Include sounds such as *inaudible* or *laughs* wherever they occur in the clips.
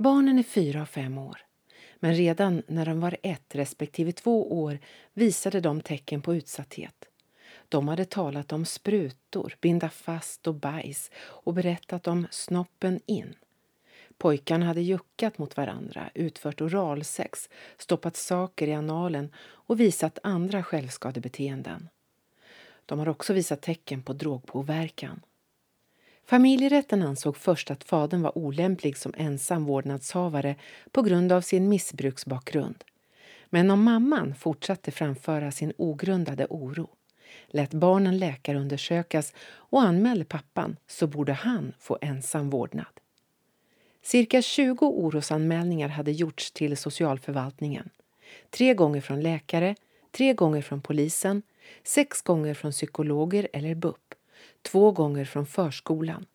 Barnen är fyra och fem år. Men redan när de var ett respektive två år visade de tecken på utsatthet. De hade talat om sprutor, binda fast och bajs och berättat om snoppen in. Pojkarna hade juckat mot varandra, utfört oralsex, stoppat saker i analen och visat andra självskadebeteenden. De har också visat tecken på drogpåverkan. Familjerätten ansåg först att fadern var olämplig som ensam vårdnadshavare på grund av sin missbruksbakgrund. Men om mamman fortsatte framföra sin ogrundade oro, lät barnen läkarundersökas och anmälde pappan så borde han få ensam vårdnad. Cirka 20 orosanmälningar hade gjorts till socialförvaltningen. Tre gånger från läkare, tre gånger från polisen, sex gånger från psykologer eller BUP, två gånger från förskolan,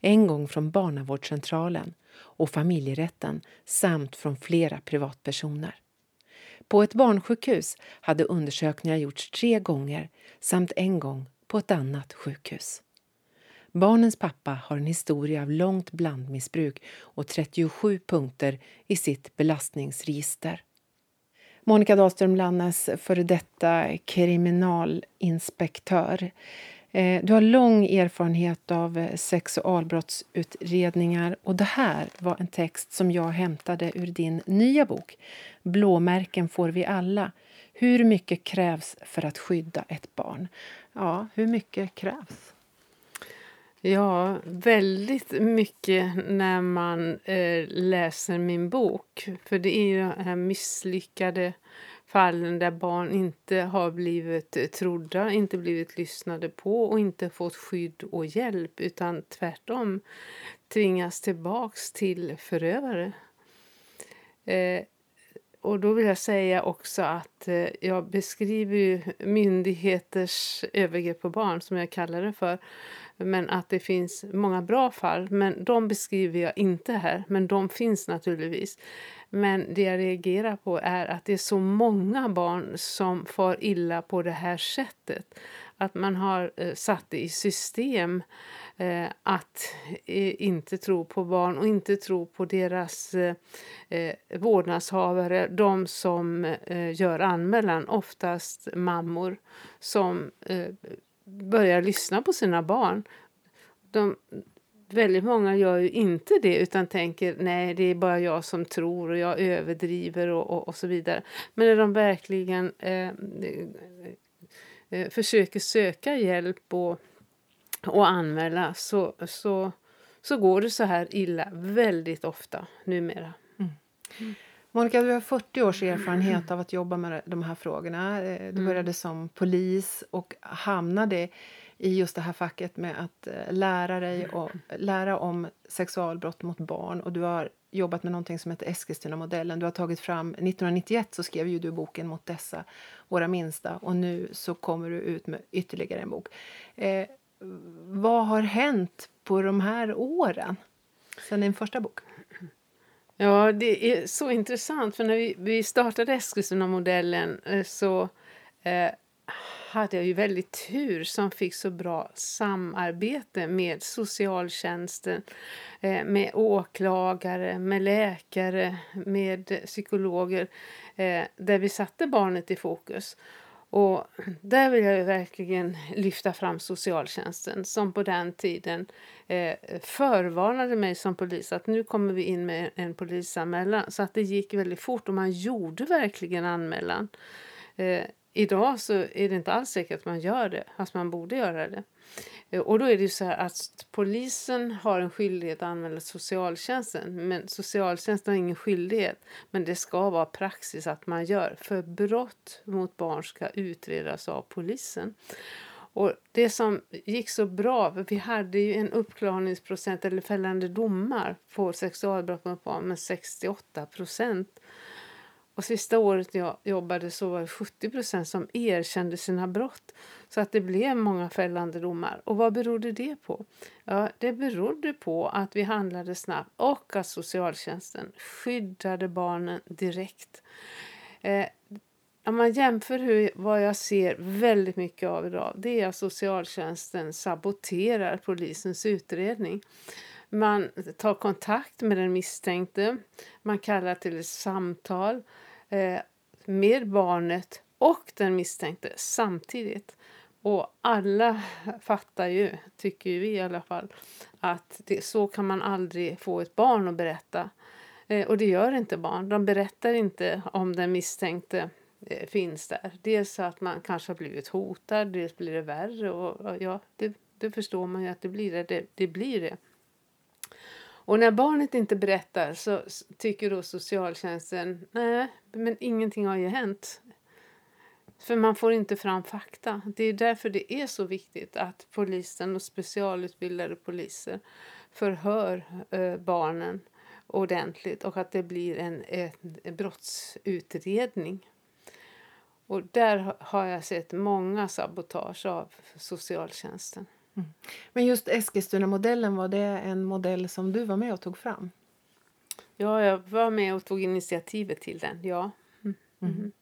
en gång från barnavårdscentralen och familjerätten samt från flera privatpersoner. På ett barnsjukhus hade undersökningar gjorts tre gånger samt en gång på ett annat sjukhus. Barnens pappa har en historia av långt blandmissbruk och 37 punkter i sitt belastningsregister. Monica Dahlström Lannes, före detta kriminalinspektör. Eh, du har lång erfarenhet av eh, sexualbrottsutredningar och det här var en text som jag hämtade ur din nya bok Blåmärken får vi alla. Hur mycket krävs för att skydda ett barn? Ja, hur mycket krävs? Ja, väldigt mycket när man eh, läser min bok. För det är ju den här misslyckade fallen där barn inte har blivit trodda, inte blivit lyssnade på och inte fått skydd och hjälp utan tvärtom tvingas tillbaks till förövare. Eh, och då vill jag säga också att eh, jag beskriver myndigheters övergrepp på barn, som jag kallar det för, men att det finns många bra fall. Men de beskriver jag inte här, men de finns naturligtvis. Men det jag reagerar på är att det är så många barn som far illa på det här sättet. Att man har eh, satt det i system eh, att eh, inte tro på barn och inte tro på deras eh, eh vårdnadshavare, de som eh, gör anmälan, oftast mammor som eh, börjar lyssna på sina barn. De, väldigt många gör ju inte det utan tänker nej det är bara jag som tror och jag överdriver och, och, och så vidare. Men när de verkligen eh, eh, försöker söka hjälp och, och anmäla så, så, så går det så här illa väldigt ofta numera. Mm. mm. Monica, du har 40 års erfarenhet av att jobba med de här frågorna. Eh, du mm. började som polis och hamnade i just det här facket med att eh, lära dig och lära om sexualbrott mot barn. Och du har jobbat med någonting som heter Eskilstuna-modellen. Du har tagit fram, 1991 så skrev ju du boken Mot dessa, våra minsta. Och nu så kommer du ut med ytterligare en bok. Eh, vad har hänt på de här åren, sen din första bok? Ja, det är så intressant. För när vi, vi startade Eskilstuna-modellen eh, så eh, hade jag ju väldigt tur som fick så bra samarbete med socialtjänsten, eh, med åklagare, med läkare, med psykologer eh, där vi satte barnet i fokus. Och där vill jag verkligen lyfta fram socialtjänsten som på den tiden eh, förvarnade mig som polis att nu kommer vi in med en polisanmälan. Så att det gick väldigt fort och man gjorde verkligen anmälan. Eh, Idag så är det inte alls säkert att man gör det, fast man borde göra det. Eh, och då är det ju så här att polisen har en skyldighet att anmäla socialtjänsten. Men socialtjänsten har ingen skyldighet. Men det ska vara praxis att man gör. För brott mot barn ska utredas av polisen. Och det som gick så bra, för vi hade ju en uppklarningsprocent eller fällande domar på sexualbrott mot barn med 68 procent. Och sista året jag jobbade så var det 70% som erkände sina brott. Så att det blev många fällande domar. Och vad berodde det på? Ja, det berodde på att vi handlade snabbt och att socialtjänsten skyddade barnen direkt. Eh, om man jämför hur, vad jag ser väldigt mycket av idag, det är att socialtjänsten saboterar polisens utredning. Man tar kontakt med den misstänkte. Man kallar till ett samtal eh, med barnet och den misstänkte samtidigt. Och alla fattar ju, tycker vi i alla fall, att det, så kan man aldrig få ett barn att berätta. Eh, och det gör inte barn. De berättar inte om den misstänkte eh, finns där. Dels att man kanske har blivit hotad, dels blir det värre. Och, ja, det, det förstår man ju att det blir det. det. Det blir det. Och när barnet inte berättar så tycker då socialtjänsten nej, men ingenting har ju hänt. För man får inte fram fakta. Det är därför det är så viktigt att polisen och specialutbildade poliser förhör eh, barnen ordentligt och att det blir en, en brottsutredning. Och där har jag sett många sabotage av socialtjänsten. Mm. Men just Eskilstuna-modellen, var det en modell som du var med och tog fram? Ja, jag var med och tog initiativet till den, ja. Mm. Mm.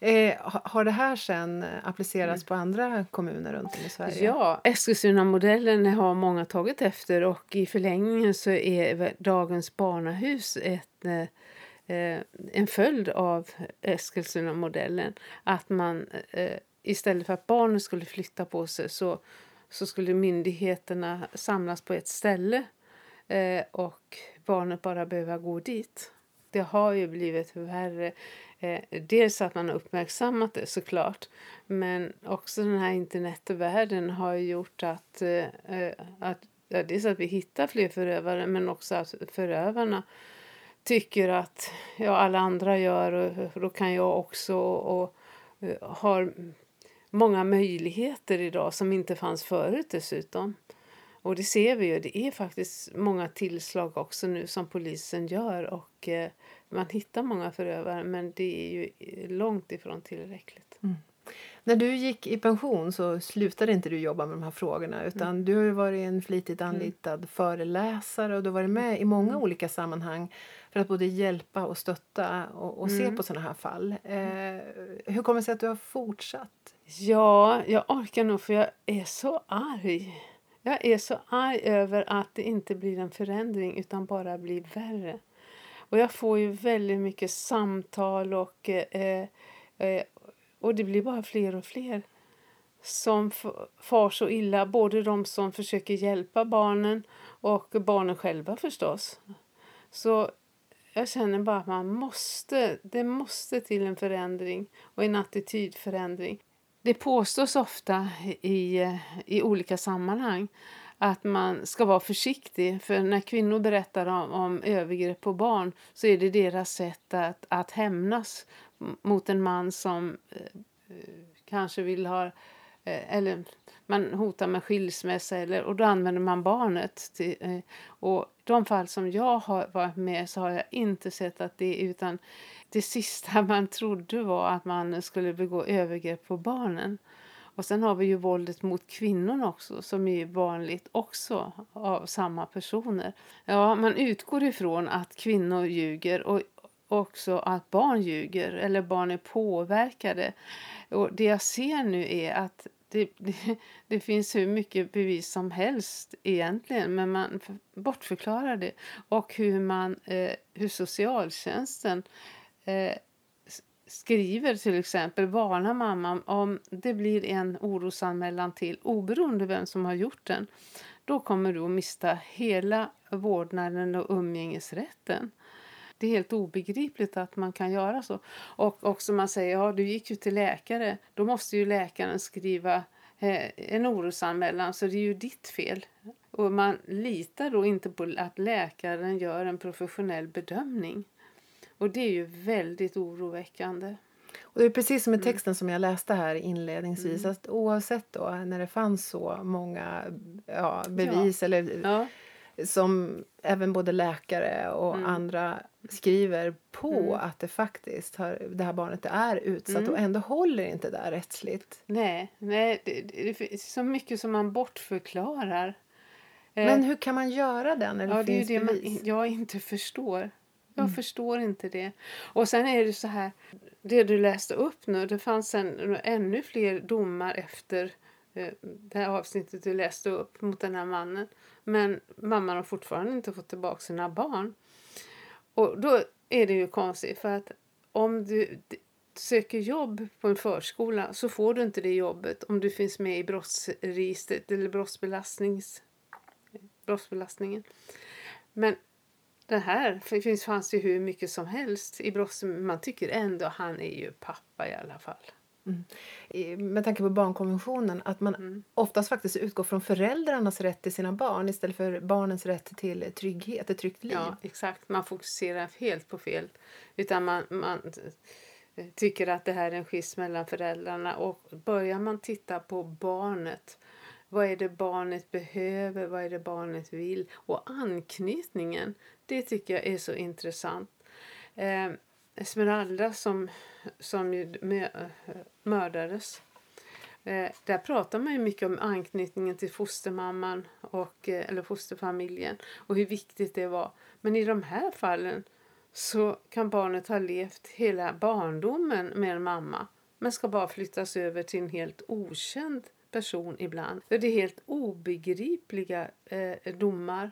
Eh, har det här sen applicerats på andra kommuner runt om i Sverige? Ja, Eskilstuna-modellen har många tagit efter och i förlängningen så är dagens barnahus ett, eh, en följd av Eskilstuna-modellen. Att man eh, istället för att barnen skulle flytta på sig så, så skulle myndigheterna samlas på ett ställe eh, och barnet bara behöva gå dit. Det har ju blivit värre. Eh, dels att man har uppmärksammat det såklart men också den här internetvärlden har gjort att, eh, eh, att ja, dels att vi hittar fler förövare men också att förövarna tycker att ja, alla andra gör och då kan jag också och, och eh, har många möjligheter idag som inte fanns förut dessutom. Och det ser vi ju, det är faktiskt många tillslag också nu som polisen gör och eh, man hittar många förövare men det är ju långt ifrån tillräckligt. Mm. När du gick i pension så slutade inte du jobba med de här frågorna utan mm. du har varit en flitigt mm. anlitad mm. föreläsare och du har varit med i många mm. olika sammanhang för att både hjälpa och stötta och, och se mm. på sådana här fall. Eh, hur kommer det sig att du har fortsatt? Ja, jag orkar nog för jag är så arg. Jag är så arg över att det inte blir en förändring utan bara blir värre. Och jag får ju väldigt mycket samtal och, eh, eh, och det blir bara fler och fler som far så illa. Både de som försöker hjälpa barnen och barnen själva förstås. Så jag känner bara att man måste, det måste till en förändring och en attitydförändring. Det påstås ofta i, i olika sammanhang att man ska vara försiktig. För när kvinnor berättar om, om övergrepp på barn så är det deras sätt att, att hämnas mot en man som eh, eh kanske vill ha... Eh, eller man hotar med skilsmässa eller, och då använder man barnet. Till, eh, och de fall som jag har varit med så har jag inte sett att det utan det sista *laughs* man trodde var att man skulle begå övergrepp på barnen. Och sen har vi ju våldet mot kvinnorna också som är vanligt också av samma personer. Ja, man utgår ifrån att kvinnor ljuger och också att barn ljuger eller barn är påverkade. Och det jag ser nu är att det, det, *laughs* det, finns hur mycket bevis som helst egentligen men man bortförklarar det. Och hur, man, eh, hur socialtjänsten eh, skriver till exempel, varnar mamman om det blir en orosanmälan till oberoende vem som har gjort den. Då kommer du att mista hela vårdnaden och umgängesrätten. Det är helt obegripligt att man kan göra så. Och också man säger, ja du gick ju till läkare, då måste ju läkaren skriva eh, en orosanmälan så det är ju ditt fel. Och man litar då inte på att läkaren gör en professionell bedömning. Och det är ju väldigt oroväckande. Och det är precis som i mm. texten som jag läste här inledningsvis mm. att oavsett då när det fanns så många ja, bevis ja. eller ja. som även både läkare och mm. andra skriver på mm. att det faktiskt har, det här barnet är utsatt mm. och ändå håller inte det rättsligt. Nej, nej det, det, finns så mycket som man bortförklarar. Men hur kan man göra det när det ja, finns det är det bevis? Man, jag inte förstår. Jag mm. förstår inte det. Och sen är det så här, det du läste upp nu, det fanns en, ännu fler domar efter eh, det här avsnittet du läste upp mot den här mannen. Men mamman har fortfarande inte fått tillbaka sina barn. Och då är det ju konstigt för att om du söker jobb på en förskola så får du inte det jobbet om du finns med i brottsregistret eller brottsbelastnings, brottsbelastningen. Men det här för det finns, fanns ju hur mycket som helst i brottsregistret. Man tycker ändå att han är ju pappa i alla fall. Mm. Med tanke på barnkonventionen att man mm. oftast faktiskt utgår från föräldrarnas rätt till sina barn istället för barnens rätt till trygghet, ett tryggt liv. Ja, exakt. Man fokuserar helt på fel. Utan man, man tycker att det här är en skiss mellan föräldrarna och börjar man titta på barnet vad är det barnet behöver? Vad är det barnet vill? Och anknytningen, det tycker jag är så intressant. Esmeralda som, som ju mördades. Eh, där pratar man ju mycket om anknytningen till fostermamman och, eh, eller fosterfamiljen och hur viktigt det var. Men i de här fallen så kan barnet ha levt hela barndomen med en mamma men ska bara flyttas över till en helt okänd person ibland. Det är helt obegripliga eh, domar.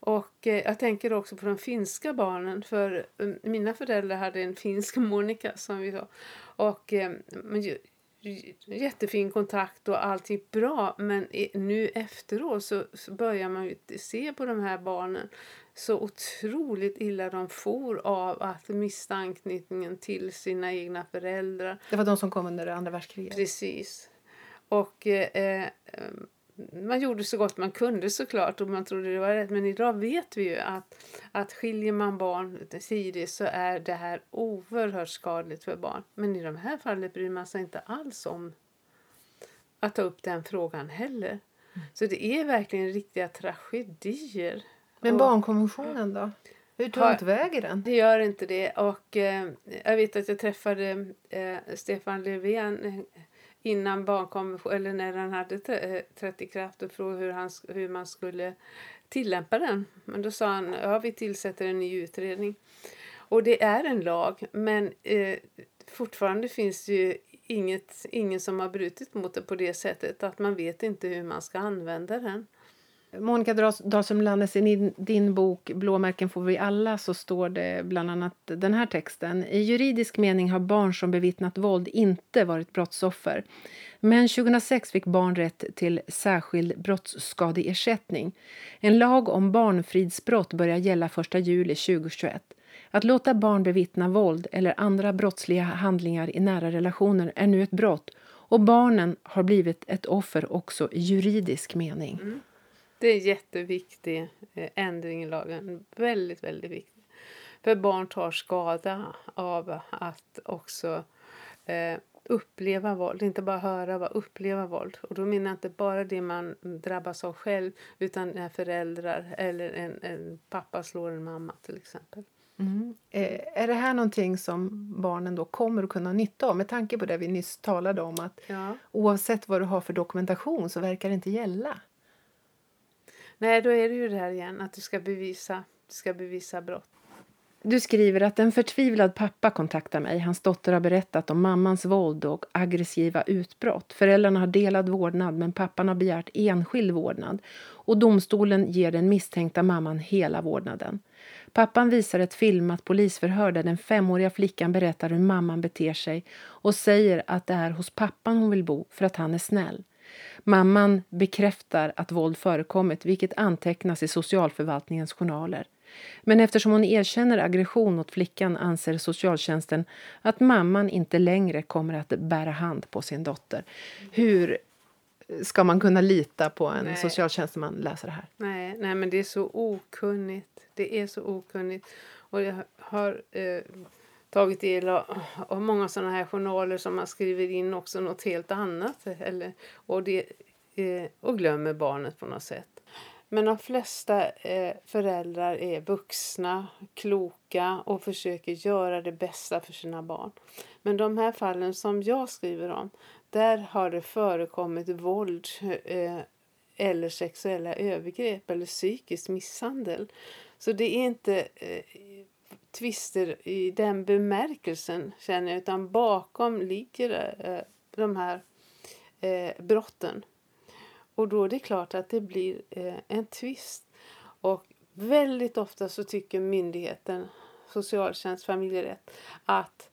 Och eh, jag tänker också på de finska barnen för eh, mina föräldrar hade en finsk *laughs* Monica som vi sa. Och eh, jättefin kontakt och allt gick bra men nu efteråt så, börjar man se på de här barnen så otroligt illa de for av att mista anknytningen till sina egna föräldrar. Det var de som kom under andra världskriget? Precis. Och eh, man gjorde så gott man kunde såklart och man trodde det var rätt. Men idag vet vi ju att, att skiljer man barn tidigt så är det här oerhört skadligt för barn. Men i de här fallen bryr man sig inte alls om att ta upp den frågan heller. Mm. Så det är verkligen riktiga tragedier. Men barnkonventionen då? Hur tog väger den? Det gör inte det. Och eh, jag vet att jag träffade eh, Stefan Löfven innan barnkonventionen, eller när den hade eh, trätt i kraft och frågade hur, han, hur man skulle tillämpa den. Men då sa han, ja vi tillsätter en ny utredning. Och det är en lag, men eh, fortfarande finns det ju inget, ingen som har brutit mot det på det sättet att man vet inte hur man ska använda den. Monica Dahlström Lannes, i din bok Blåmärken får vi alla så står det bland annat den här texten. I juridisk mening har barn som bevittnat våld inte varit brottsoffer. Men 2006 fick barn rätt till särskild brottsskadeersättning. En lag om barnfridsbrott börjar gälla 1 juli 2021. Att låta barn bevittna våld eller andra brottsliga handlingar i nära relationer är nu ett brott och barnen har blivit ett offer också i juridisk mening. Mm. Det är en jätteviktig eh, ändring i lagen. Väldigt, väldigt viktig. För barn tar skada av att också eh, uppleva våld. Inte bara höra, bara uppleva våld. Och då menar jag inte bara det man drabbas av själv utan när föräldrar eller en, en pappa slår en mamma till exempel. Mm. Eh, är det här någonting som barnen då kommer att kunna ha nytta av med tanke på det vi nyss talade om att ja. oavsett vad du har för dokumentation så verkar det inte gälla? Nej, då är det ju det här igen att du ska bevisa, du ska bevisa brott. Du skriver att en förtvivlad pappa kontaktar mig. Hans dotter har berättat om mammans våld och aggressiva utbrott. Föräldrarna har delad vårdnad men pappan har begärt enskild vårdnad och domstolen ger den misstänkta mamman hela vårdnaden. Pappan visar ett filmat polisförhör där den femåriga flickan berättar hur mamman beter sig och säger att det är hos pappan hon vill bo för att han är snäll. Mamman bekräftar att våld förekommit vilket antecknas i socialförvaltningens journaler. Men eftersom hon erkänner aggression mot flickan anser socialtjänsten att mamman inte längre kommer att bära hand på sin dotter. Hur ska man kunna lita på en nej. socialtjänsteman läser det här? Nej, nej, men det är så okunnigt. Det är så okunnigt. Och jag har eh, tagit del av, av många sådana här journaler som man skriver in också något helt annat eller, och, det, eh, och glömmer barnet på något sätt. Men de flesta eh, föräldrar är vuxna, kloka och försöker göra det bästa för sina barn. Men de här fallen som jag skriver om, där har det förekommit våld eh, eller sexuella övergrepp eller psykisk misshandel. Så det är inte eh, tvister i den bemärkelsen känner jag utan bakom ligger eh, de här eh, brotten. Och då är det klart att det blir eh, en tvist. Och väldigt ofta så tycker myndigheten, socialtjänst, familjerätt, att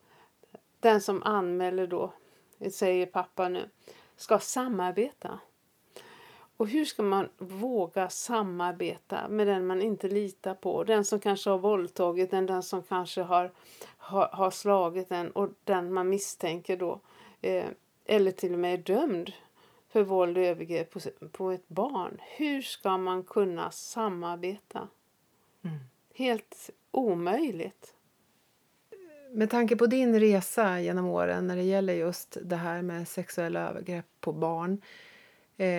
den som anmäler då, säger pappa nu, ska samarbeta. Och hur ska man våga samarbeta med den man inte litar på? Den som kanske har våldtagit en, den som kanske har, har, har slagit en och den man misstänker då, eh, eller till och med är dömd för våld och övergrepp på, på ett barn. Hur ska man kunna samarbeta? Mm. Helt omöjligt. Med tanke på din resa genom åren när det gäller just det här med sexuella övergrepp på barn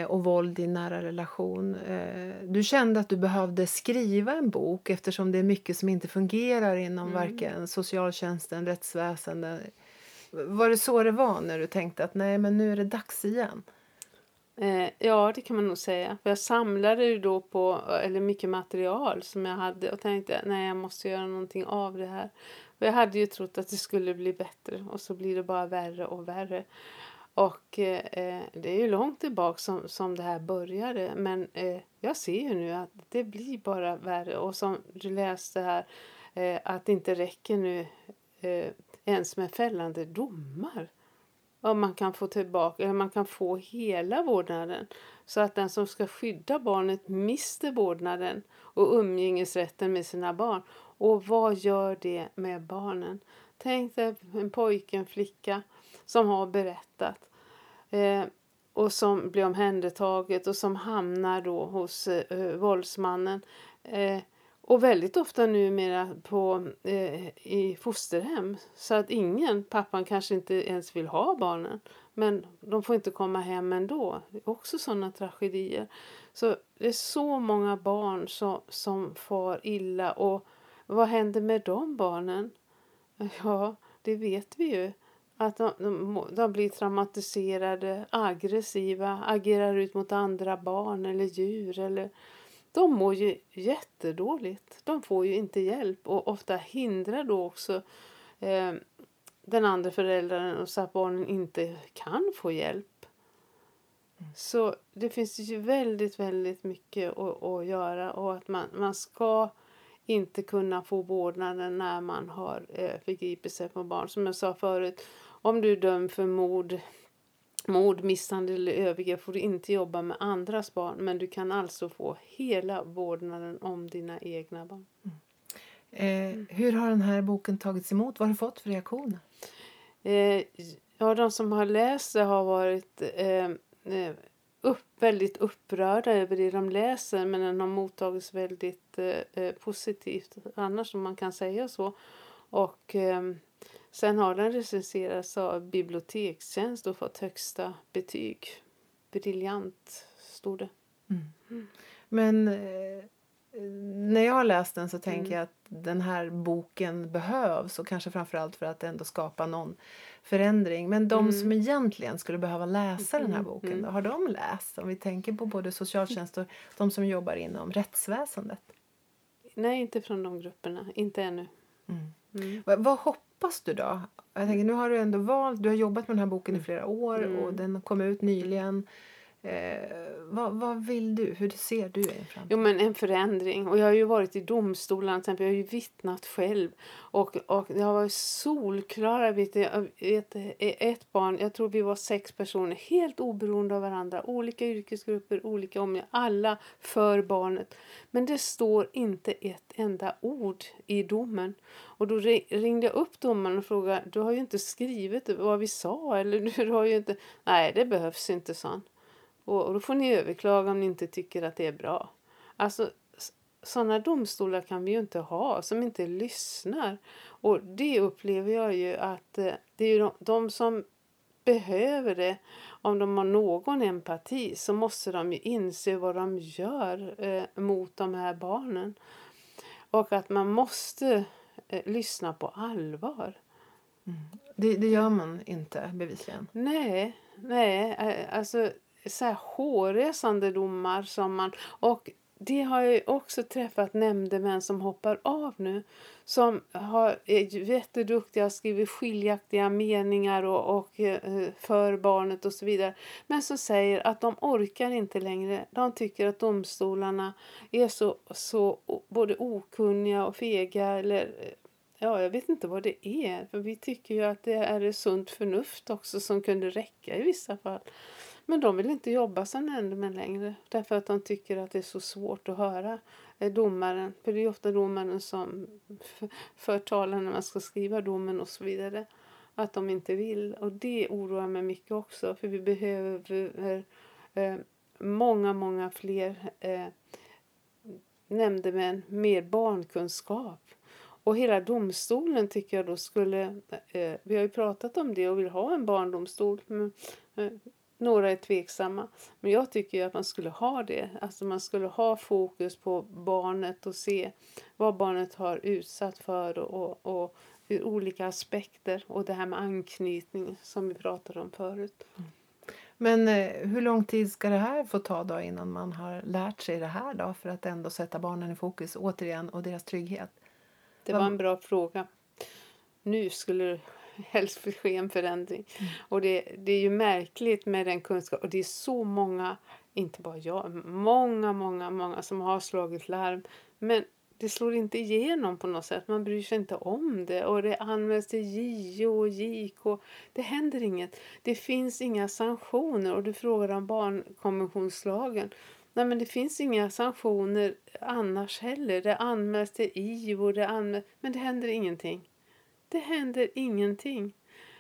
och våld i nära relation. Eh, du kände att du behövde skriva en bok eftersom det är mycket som inte fungerar inom mm. varken socialtjänsten, rättsväsendet. Var det så det var när du tänkte att nej men nu är det dags igen? Eh, ja, det kan man nog säga. För jag samlade ju då på eller mycket material som jag hade och tänkte nej jag måste göra någonting av det här. Och jag hade ju trott att det skulle bli bättre och så blir det bara värre och värre. Och eh, det är ju långt tillbaka som, som det här började men eh, jag ser ju nu att det blir bara värre och som du läste här eh, att det inte räcker nu eh, ens med fällande domar. Och man kan få tillbaka, eller man kan få hela vårdnaden så att den som ska skydda barnet mister vårdnaden och umgängesrätten med sina barn. Och vad gör det med barnen? Tänk dig en pojke, en flicka som har berättat eh, och som blir omhändertaget och som hamnar då hos eh, våldsmannen. Eh, och väldigt ofta numera på, eh, i fosterhem. Så att ingen, pappan kanske inte ens vill ha barnen. Men de får inte komma hem ändå. Det är också sådana tragedier. Så det är så många barn som, som far illa. Och vad händer med de barnen? Ja, det vet vi ju. Att de, de, de blir traumatiserade, aggressiva, agerar ut mot andra barn eller djur. Eller, de mår ju jättedåligt. De får ju inte hjälp och ofta hindrar då också eh, den andra föräldern så att barnen inte kan få hjälp. Mm. Så det finns ju väldigt, väldigt mycket att, att göra och att man, man ska inte kunna få vårdnaden när man har eh, förgripit sig på barn. Som jag sa förut, om du är dömd för mord Mord, misshandel eller övergrepp får du inte jobba med andras barn men du kan alltså få hela vårdnaden om dina egna barn. Mm. Eh, hur har den här boken tagits emot? Vad har du fått för reaktioner? Eh, ja, de som har läst det har varit eh, eh, upp, väldigt upprörda över det de läser men den har mottagits väldigt eh, eh, positivt annars om man kan säga så. Och Sen har den recenserats av Bibliotekstjänst och fått högsta betyg. Briljant, stod det. Mm. Mm. Men eh, när jag har läst den så tänker mm. jag att den här boken behövs och kanske framförallt för att ändå skapa någon förändring. Men de som mm. egentligen skulle behöva läsa den här mm. boken, då, har de läst? Om vi tänker på både socialtjänst och de som jobbar inom rättsväsendet. Nej, inte från de grupperna. Inte ännu. Mm. Vad, vad hoppas du då? Jag tänker, nu har du ändå valt, du har jobbat med den här boken i mm. flera år mm. och den kom ut nyligen. Eh, vad, vad vill du? Hur ser du en framtid? Jo, men en förändring. Och jag har ju varit i domstolarna, till exempel. jag har ju vittnat själv. Och, och det har varit solklara vittnen. Ett, eh, ett barn, jag tror vi var sex personer, helt oberoende av varandra. Olika yrkesgrupper, olika omgivningar, alla för barnet. Men det står inte ett enda ord i domen. Och då ringde jag upp domaren och frågade, du har ju inte skrivit vad vi sa. Eller du har ju inte, nej det behövs inte, sa och, då får ni överklaga om ni inte tycker att det är bra. Alltså, sådana domstolar kan vi ju inte ha som inte lyssnar. Och det upplever jag ju att eh, det är de, de som behöver det. Om de har någon empati så måste de ju inse vad de gör eh, mot de här barnen. Och att man måste eh, lyssna på allvar. Mm. Det, det, gör man inte bevisligen. Nej, nej. Eh, alltså så här hårresande domar som man... Och det har jag också träffat nämndemän som hoppar av nu. Som har, är jätteduktiga, skriver skiljaktiga meningar och, och eh, för barnet och så vidare. Men som säger att de orkar inte längre. De tycker att domstolarna är så, så både okunniga och fega eller eh, Ja, jag vet inte vad det är. För vi tycker ju att det är sunt förnuft också som kunde räcka i vissa fall. Men de vill inte jobba som nämndemän längre därför att de tycker att det är så svårt att höra eh, domaren. För det är ofta domaren som för talan när man ska skriva domen och så vidare. Att de inte vill. Och det oroar mig mycket också för vi behöver eh, många, många fler eh, nämndemän med barnkunskap. Och hela domstolen tycker jag då skulle, eh, vi har ju pratat om det och vill ha en barndomstol. Men, eh, några är tveksamma. Men jag tycker att man skulle ha det. Alltså man skulle ha fokus på barnet och se vad barnet har utsatt för och, och, och ur olika aspekter. Och det här med anknytning som vi pratade om förut. Mm. Men eh, hur lång tid ska det här få ta då innan man har lärt sig det här då för att ändå sätta barnen i fokus återigen och deras trygghet? Det var en bra fråga. Nu skulle *laughs* helst ske en förändring. Mm. Och det, det är ju märkligt med den kunskap och det är så många, inte bara jag, många, många, många som har slagit larm. Men det slår inte igenom på något sätt. Man bryr sig inte om det och det anmäls till JO och JK. Det händer inget. Det finns inga sanktioner och du frågar om barnkonventionslagen. Nej men det finns inga sanktioner annars heller. Det anmäls till IVO, det anmäls, men det händer ingenting. Det händer ingenting.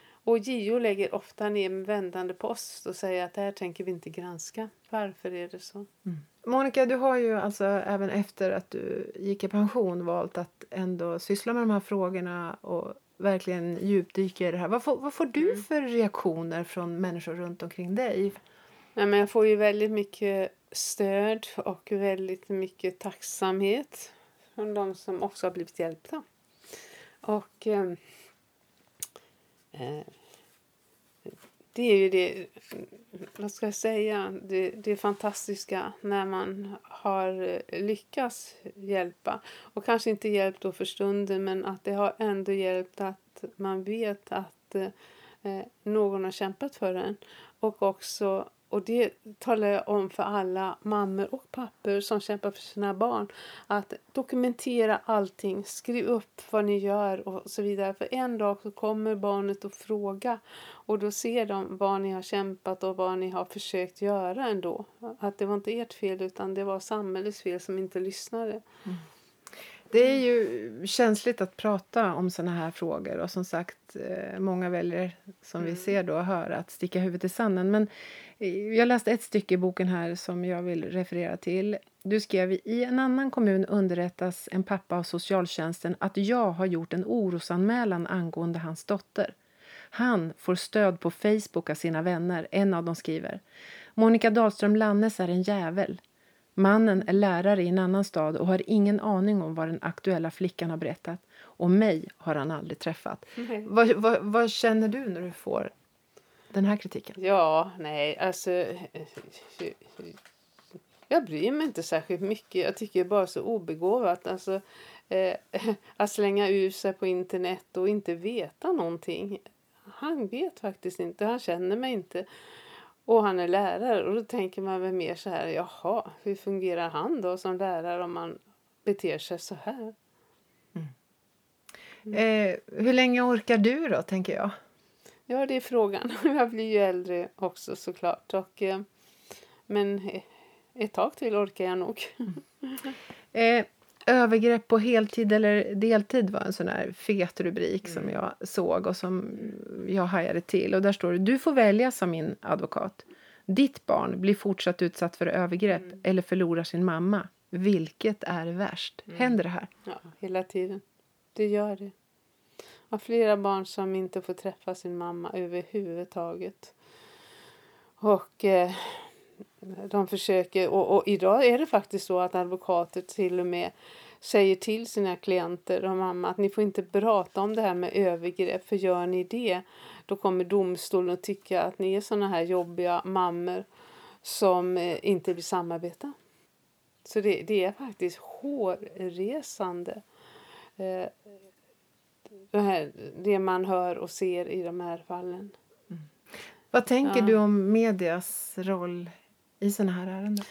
Och JO lägger ofta ner med vändande post och säger att det här tänker vi inte granska. Varför är det så? Mm. Monica, du har ju alltså även efter att du gick i pension valt att ändå syssla med de här frågorna och verkligen djupdyka i det här. Vad får, vad får du mm. för reaktioner från människor runt omkring dig? Nej, men jag får ju väldigt mycket stöd och väldigt mycket tacksamhet från de som också har blivit hjälpta. Och ehm, eh, det är ju det, vad ska jag säga, det, det fantastiska när man har eh, lyckats hjälpa. Och kanske inte hjälpt då för stunden men att det har ändå hjälpt att man vet att eh, eh någon har kämpat för en. Och också och det talar jag om för alla mammor och pappor som kämpar för sina barn. Att dokumentera allting, skriv upp vad ni gör och så vidare. För en dag så kommer barnet att fråga och då ser de vad ni har kämpat och vad ni har försökt göra ändå. Att det var inte ert fel utan det var samhällets fel som inte lyssnade. Mm. Det är ju känsligt att prata om såna här frågor och som sagt eh, många väljer som mm. vi ser då hör att sticka huvudet i sanden. Men jag läste ett stycke i boken här som jag vill referera till. Du skrev i en annan kommun underrättas en pappa av socialtjänsten att jag har gjort en orosanmälan angående hans dotter. Han får stöd på Facebook av sina vänner. En av dem skriver Monica Dahlström Lannes är en jävel. Mannen är lärare i en annan stad och har ingen aning om vad den aktuella flickan har berättat. Och mig har han aldrig träffat. Mm. Vad, vad, vad, känner du när du får den här kritiken? Ja, nej, alltså... Jag bryr mig inte särskilt mycket. Jag tycker det är bara så obegåvat. Alltså, eh, *laughs* att slänga ur sig på internet och inte veta någonting. Han vet faktiskt inte. Han känner mig inte. Och han är lärare. Och då tänker man väl mer så här. Jaha, hur fungerar han då som lärare om man beter sig så här? Mm. Eh, hur länge orkar du då, tänker jag? Ja, det är frågan. *laughs* Jag blir ju äldre också såklart. Och, eh, men ett tag till orkar jag nog. *laughs* eh, övergrepp på heltid eller deltid var en sån här fet rubrik mm. som jag såg och som jag hajade till. Och där står det, du får välja som min advokat. Ditt barn blir fortsatt utsatt för övergrepp mm. eller förlorar sin mamma. Vilket är värst? Mm. Händer det här? Ja, hela tiden. Det gör det har flera barn som inte får träffa sin mamma överhuvudtaget. Och eh, de försöker, och, och, idag är det faktiskt så att advokater till och med säger till sina klienter och mamma att ni får inte prata om det här med övergrepp för gör ni det då kommer domstolen att tycka att ni är såna här jobbiga mammor som eh, inte vill samarbeta. Så det, det är faktiskt hårresande. Eh, det, här, det man hör och ser i de här fallen. Mm. Vad tänker ja. du om medias roll i såna här ärenden?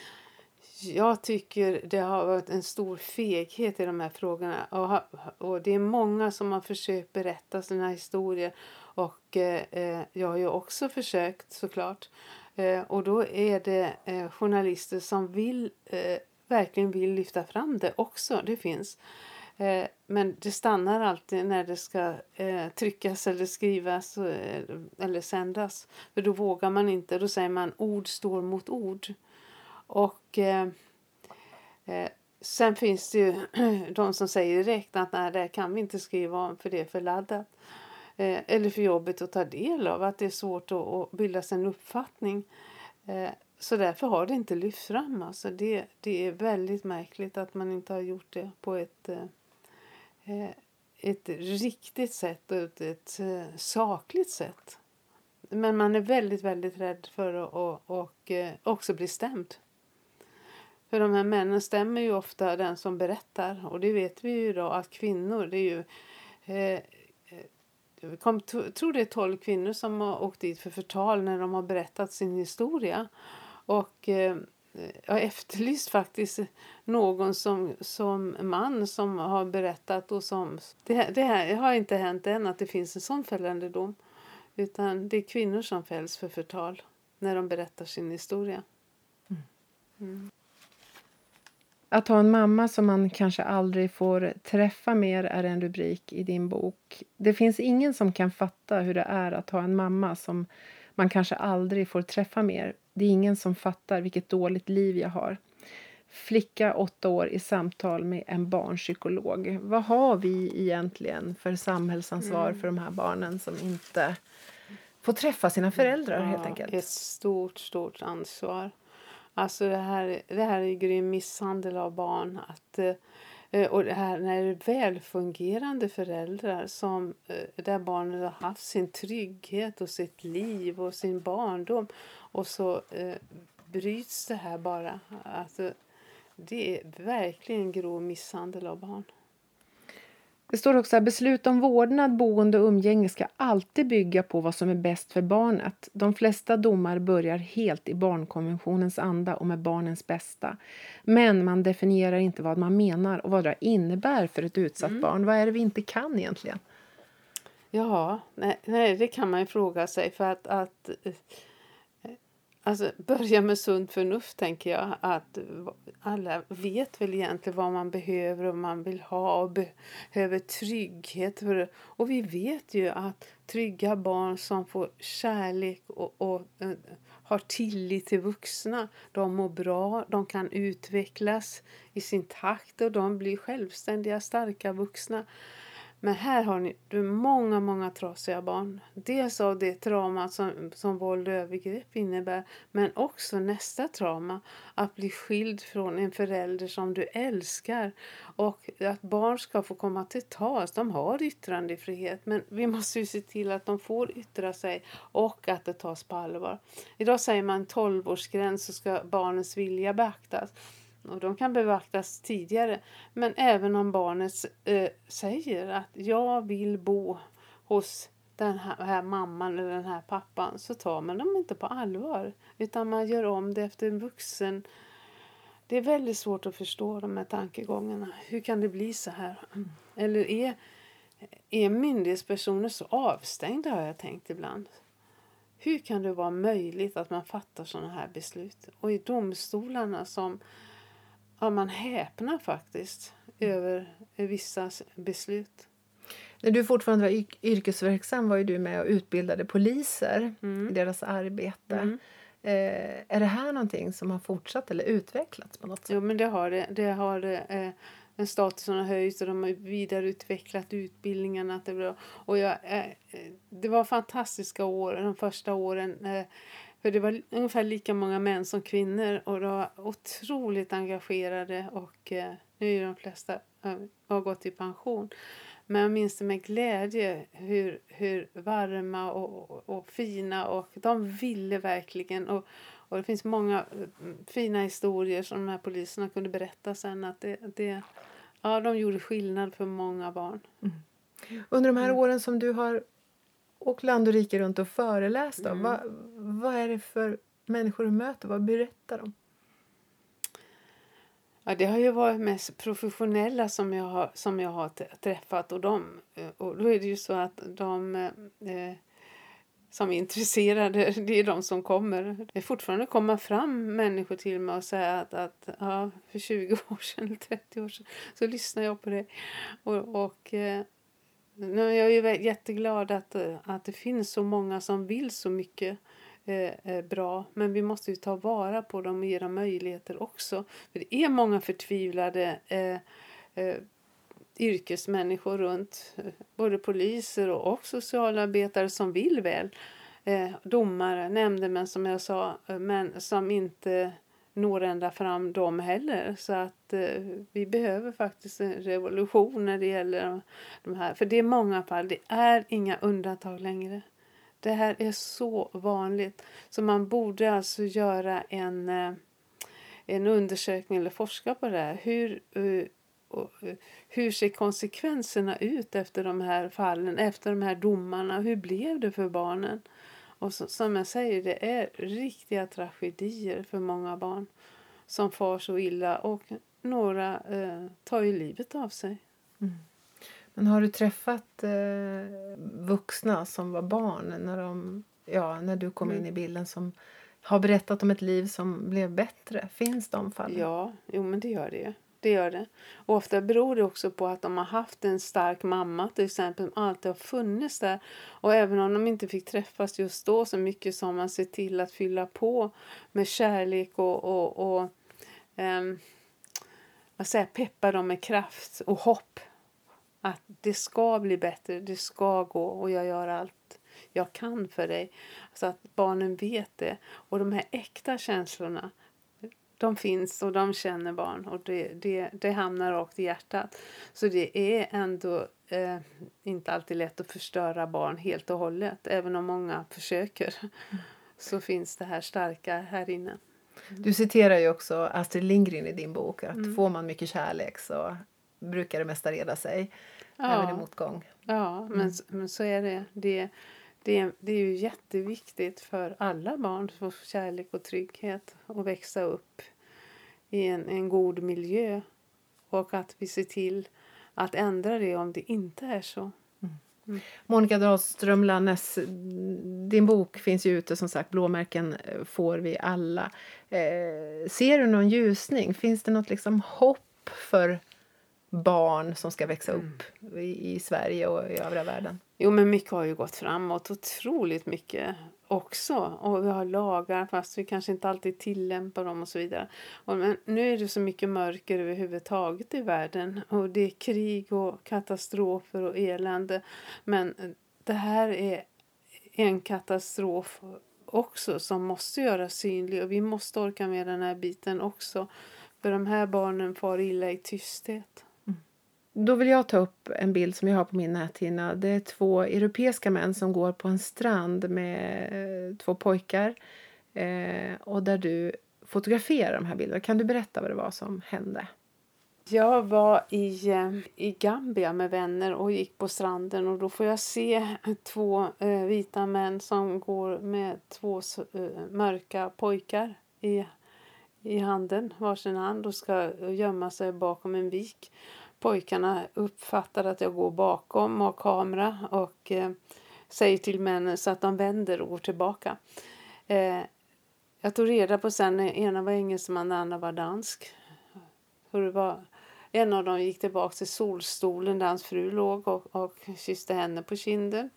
Jag tycker det har varit en stor feghet i de här frågorna. Och, och det är många som har försökt berätta sina historier. Och eh, jag har ju också försökt såklart. Eh, och då är det eh, journalister som vill, eh, verkligen vill lyfta fram det också. Det finns. Eh, men det stannar alltid när det ska eh, tryckas eller skrivas eh, eller sändas. För då vågar man inte. Då säger man ord står mot ord. Och eh, eh, sen finns det ju *clears throat* de som säger direkt att nej, det kan vi inte skriva om för det är för laddat. Eller för jobbigt att ta del av, att det är svårt att, att bilda sig en uppfattning. Så därför har det inte lyfts fram. Alltså det, det är väldigt märkligt att man inte har gjort det på ett, eh Eh, ett riktigt sätt och ett, ett, eh, sakligt sätt. Men man är väldigt, väldigt rädd för att och, och, eh, också bli stämd. För de här männen stämmer ju ofta den som berättar. Och det vet vi ju idag att kvinnor, det är ju... Eh, jag kom, tror det är tolv kvinnor som har åkt dit för förtal när de har berättat sin historia. Och eh, jag har efterlyst faktiskt någon som, som man som har berättat och som... Det, det här har inte hänt än att det finns en sån fällande dom. Utan det är kvinnor som fälls för förtal när de berättar sin historia. Mm. mm. Att ha en mamma som man kanske aldrig får träffa mer är en rubrik i din bok. Det finns ingen som kan fatta hur det är att ha en mamma som man kanske aldrig får träffa mer. Det är ingen som fattar vilket dåligt liv jag har. Flicka, åtta år, i samtal med en barnpsykolog. Vad har vi egentligen för samhällsansvar mm. för de här barnen som inte får träffa sina föräldrar ja, helt enkelt? Ett stort, stort ansvar. Alltså det här, det här är grym misshandel av barn. Att, eh, Eh, och det här när det är välfungerande föräldrar som, eh, där barnet har haft sin trygghet och sitt liv och sin barndom och så eh, bryts det här bara. Alltså, det är verkligen grov misshandel av barn. Det står också att beslut om vårdnad, boende och umgänge ska alltid bygga på vad som är bäst för barnet. De flesta domar börjar helt i barnkonventionens anda och med barnens bästa. Men man definierar inte vad man menar och vad det innebär för ett utsatt mm. barn. Vad är det vi inte kan egentligen? Ja, nej, nej det kan man ju fråga sig för att, att Alltså börja med sunt förnuft tänker jag. Att alla vet väl egentligen vad man behöver och man vill ha och behöver trygghet. För, och vi vet ju att trygga barn som får kärlek och, och och har tillit till vuxna, de mår bra, de kan utvecklas i sin takt och de blir självständiga, starka vuxna. Men här har ni du många, många trasiga barn. Dels av det trauma som, som våld och övergrepp innebär men också nästa trauma, att bli skild från en förälder som du älskar och att barn ska få komma till tals. De har yttrandefrihet men vi måste ju se till att de får yttra sig och att det tas på allvar. Idag säger man 12-årsgräns så ska barnens vilja beaktas och de kan beaktas tidigare. Men även om barnet eh, säger att jag vill bo hos den här, här, mamman eller den här pappan så tar man dem inte på allvar. Utan man gör om det efter en vuxen. Det är väldigt svårt att förstå de här tankegångarna. Hur kan det bli så här? Eller är, är myndighetspersoner så avstängda har jag tänkt ibland. Hur kan det vara möjligt att man fattar sådana här beslut? Och i domstolarna som ja, man häpnar faktiskt över vissa beslut. När du fortfarande var yrkesverksam var ju du med och utbildade poliser mm. i deras arbete. Mm. Eh, är det här någonting som har fortsatt eller utvecklats på något sätt? Jo, men det har det. det har, eh, den statusen har höjts och de har vidareutvecklat utbildningarna. Det. Och jag, eh, det var fantastiska år, de första åren. Eh, för det var ungefär lika många män som kvinnor och de var otroligt engagerade och eh, nu är de flesta eh, har gått i pension. Men jag minns det med glädje hur, hur varma och, och, och, fina och de ville verkligen. Och, Och det finns många eh, fina historier som de här poliserna kunde berätta sen att det, det ja, de gjorde skillnad för många barn. Under de här Mm. åren som du har åkt land och rike runt och föreläst, då, Mm. vad, vad är det för människor du möter? Vad berättar de? Ja, det har ju varit mest professionella som jag har, som jag har träffat och, de, eh, och då är det ju så att de eh, som är intresserade, *laughs* det är de som kommer. Det är fortfarande komma fram människor till mig och säga att, att ja, för 20 *laughs* år sedan eller 30 år sedan så lyssnade jag på det. Och, och eh, jag är jätteglad att, eh, att det finns så många som vill så mycket eh, eh, bra. Men vi måste ju ta vara på dem och ge dem möjligheter också. För det är många förtvivlade eh, eh, yrkesmänniskor runt. Både poliser och, och socialarbetare som vill väl. Eh, domare, nämndemän som jag sa. Men som inte når ända fram dem heller. Så att eh, vi behöver faktiskt en revolution när det gäller de här. För det är många fall. Det är inga undantag längre. Det här är så vanligt. Så man borde alltså göra en, eh, en undersökning eller forska på det här. Hur, eh, eh, hur ser konsekvenserna ut efter de här fallen, efter de här domarna? Hur blev det för barnen? Och så, som jag säger, det är riktiga tragedier för många barn som far så illa och några eh, tar ju livet av sig. Men har du träffat eh, vuxna som var barn när, de, ja, när du kom Mm. in i bilden som har berättat om ett liv som blev bättre? Finns de fallen? Ja, jo men det gör det. Det gör det. Och ofta beror det också på att de har haft en stark mamma till exempel som alltid har funnits där. Och även om de inte fick träffas just då så mycket som man ser till att fylla på med kärlek och, och, och um, vad säger, peppa dem med kraft och hopp. Att det ska bli bättre, det ska gå och jag gör allt jag kan för dig. Så att barnen vet det. Och de här äkta känslorna de finns och de känner barn och det, det, det hamnar rakt i hjärtat. Så det är ändå eh, inte alltid lätt att förstöra barn helt och hållet. Även om många försöker så finns det här starka här inne. Du citerar ju också Astrid Lindgren i din bok. Att Mm. får man mycket kärlek så brukar det mesta reda sig. Även i Ja, motgång. ja men, men så är det. det. Det, det är ju jätteviktigt för alla barn att få kärlek och trygghet och växa upp i en, en god miljö. Och att vi ser till att ändra det om det inte är så. Mm. Monica Dahlström Lannes, din bok finns ju ute som sagt. Blåmärken eh, får vi alla. Eh, ser du någon ljusning? Finns det något liksom hopp för barn som ska växa upp i, i Sverige och i övriga världen? Jo, men mycket har ju gått framåt. Otroligt mycket också. Och vi har lagar fast vi kanske inte alltid tillämpar dem och så vidare. Och men nu är det så mycket mörker överhuvudtaget i världen. Och det är krig och katastrofer och elände. Men det här är en katastrof också som måste göras synlig. Och vi måste orka med den här biten också. För de här barnen far illa i tysthet. Då vill jag ta upp en bild som jag har på min näthinna. Det är två europeiska män som går på en strand med eh, två pojkar. Eh, och där du fotograferar de här bilderna. Kan du berätta vad det var som hände? Jag var i, eh, i Gambia med vänner och gick på stranden och då får jag se två eh, vita män som går med två eh, mörka pojkar i, i handen, varsin hand och ska eh, gömma sig bakom en vik. Pojkarna uppfattar att jag går bakom och har kamera och eh, säger till männen så att de vänder och går tillbaka. Eh, jag tog reda på sen, ena var engelsman, den andra var dansk. Hur det var, en av dem gick tillbaka till solstolen där hans fru låg och, och kysste henne på kinden.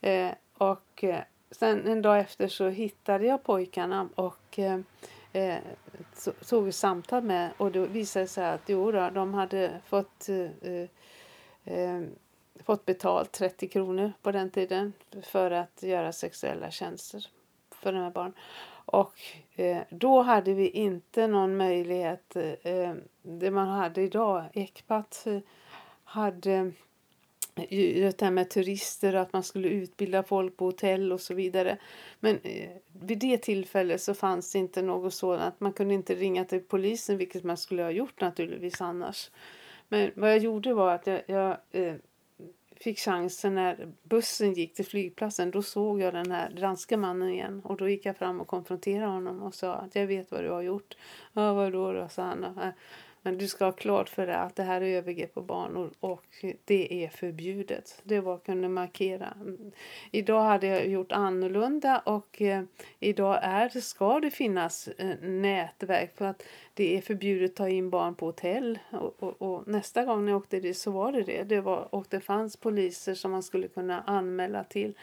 Eh, och eh, sen en dag efter så hittade jag pojkarna och eh, eh, tog ett samtal med och då visade det sig att jo då, de hade fått eh, eh, fått betalt 30 kronor på den tiden för att göra sexuella tjänster för de här barnen. Och eh, då hade vi inte någon möjlighet, eh, eh det man hade idag, Ecpat eh, hade det här med turister och att man skulle utbilda folk på hotell och så vidare. Men eh, vid det tillfället så fanns det inte något sådant. Man kunde inte ringa till polisen, vilket man skulle ha gjort naturligtvis annars. Men vad jag gjorde var att jag, jag eh, fick chansen när bussen gick till flygplatsen. Då såg jag den här danska mannen igen och då gick jag fram och konfronterade honom och sa att jag vet vad du har gjort. Ja, vadå då, sa han. Eh, men du ska ha klart för dig att det här är övergrepp på barn och, det är förbjudet. Det var att kunna markera. Idag hade jag gjort annorlunda och eh, idag är, ska det finnas eh, nätverk för att det är förbjudet att ta in barn på hotell. Och, och, och, nästa gång jag åkte dit så var det det. det var, och det fanns poliser som man skulle kunna anmäla till.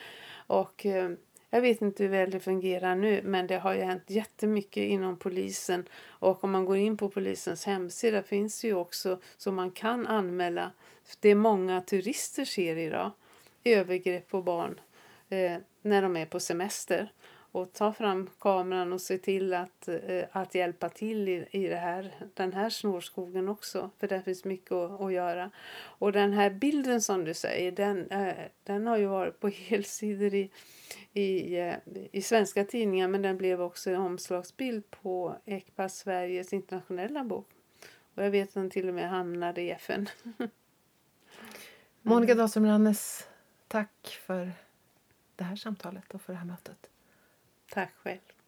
Och eh, jag vet inte hur väl det fungerar nu men det har ju hänt jättemycket inom polisen. Och om man går in på polisens hemsida finns det ju också så man kan anmäla. Det är många turister ser idag. Övergrepp på barn eh, när de är på semester och ta fram kameran och se till att, eh, att hjälpa till i, i det här, den här snårskogen också. För där finns mycket att, att göra. Och den här bilden som du säger, den, eh, den har ju varit på *laughs* helsidor i, i, eh, i svenska tidningar men den blev också en omslagsbild på ECPA Sveriges internationella bok. Och jag vet att den till och med hamnade i FN. Monica Dahlström Rannes, tack för det här samtalet och för det här mötet. Tack själv.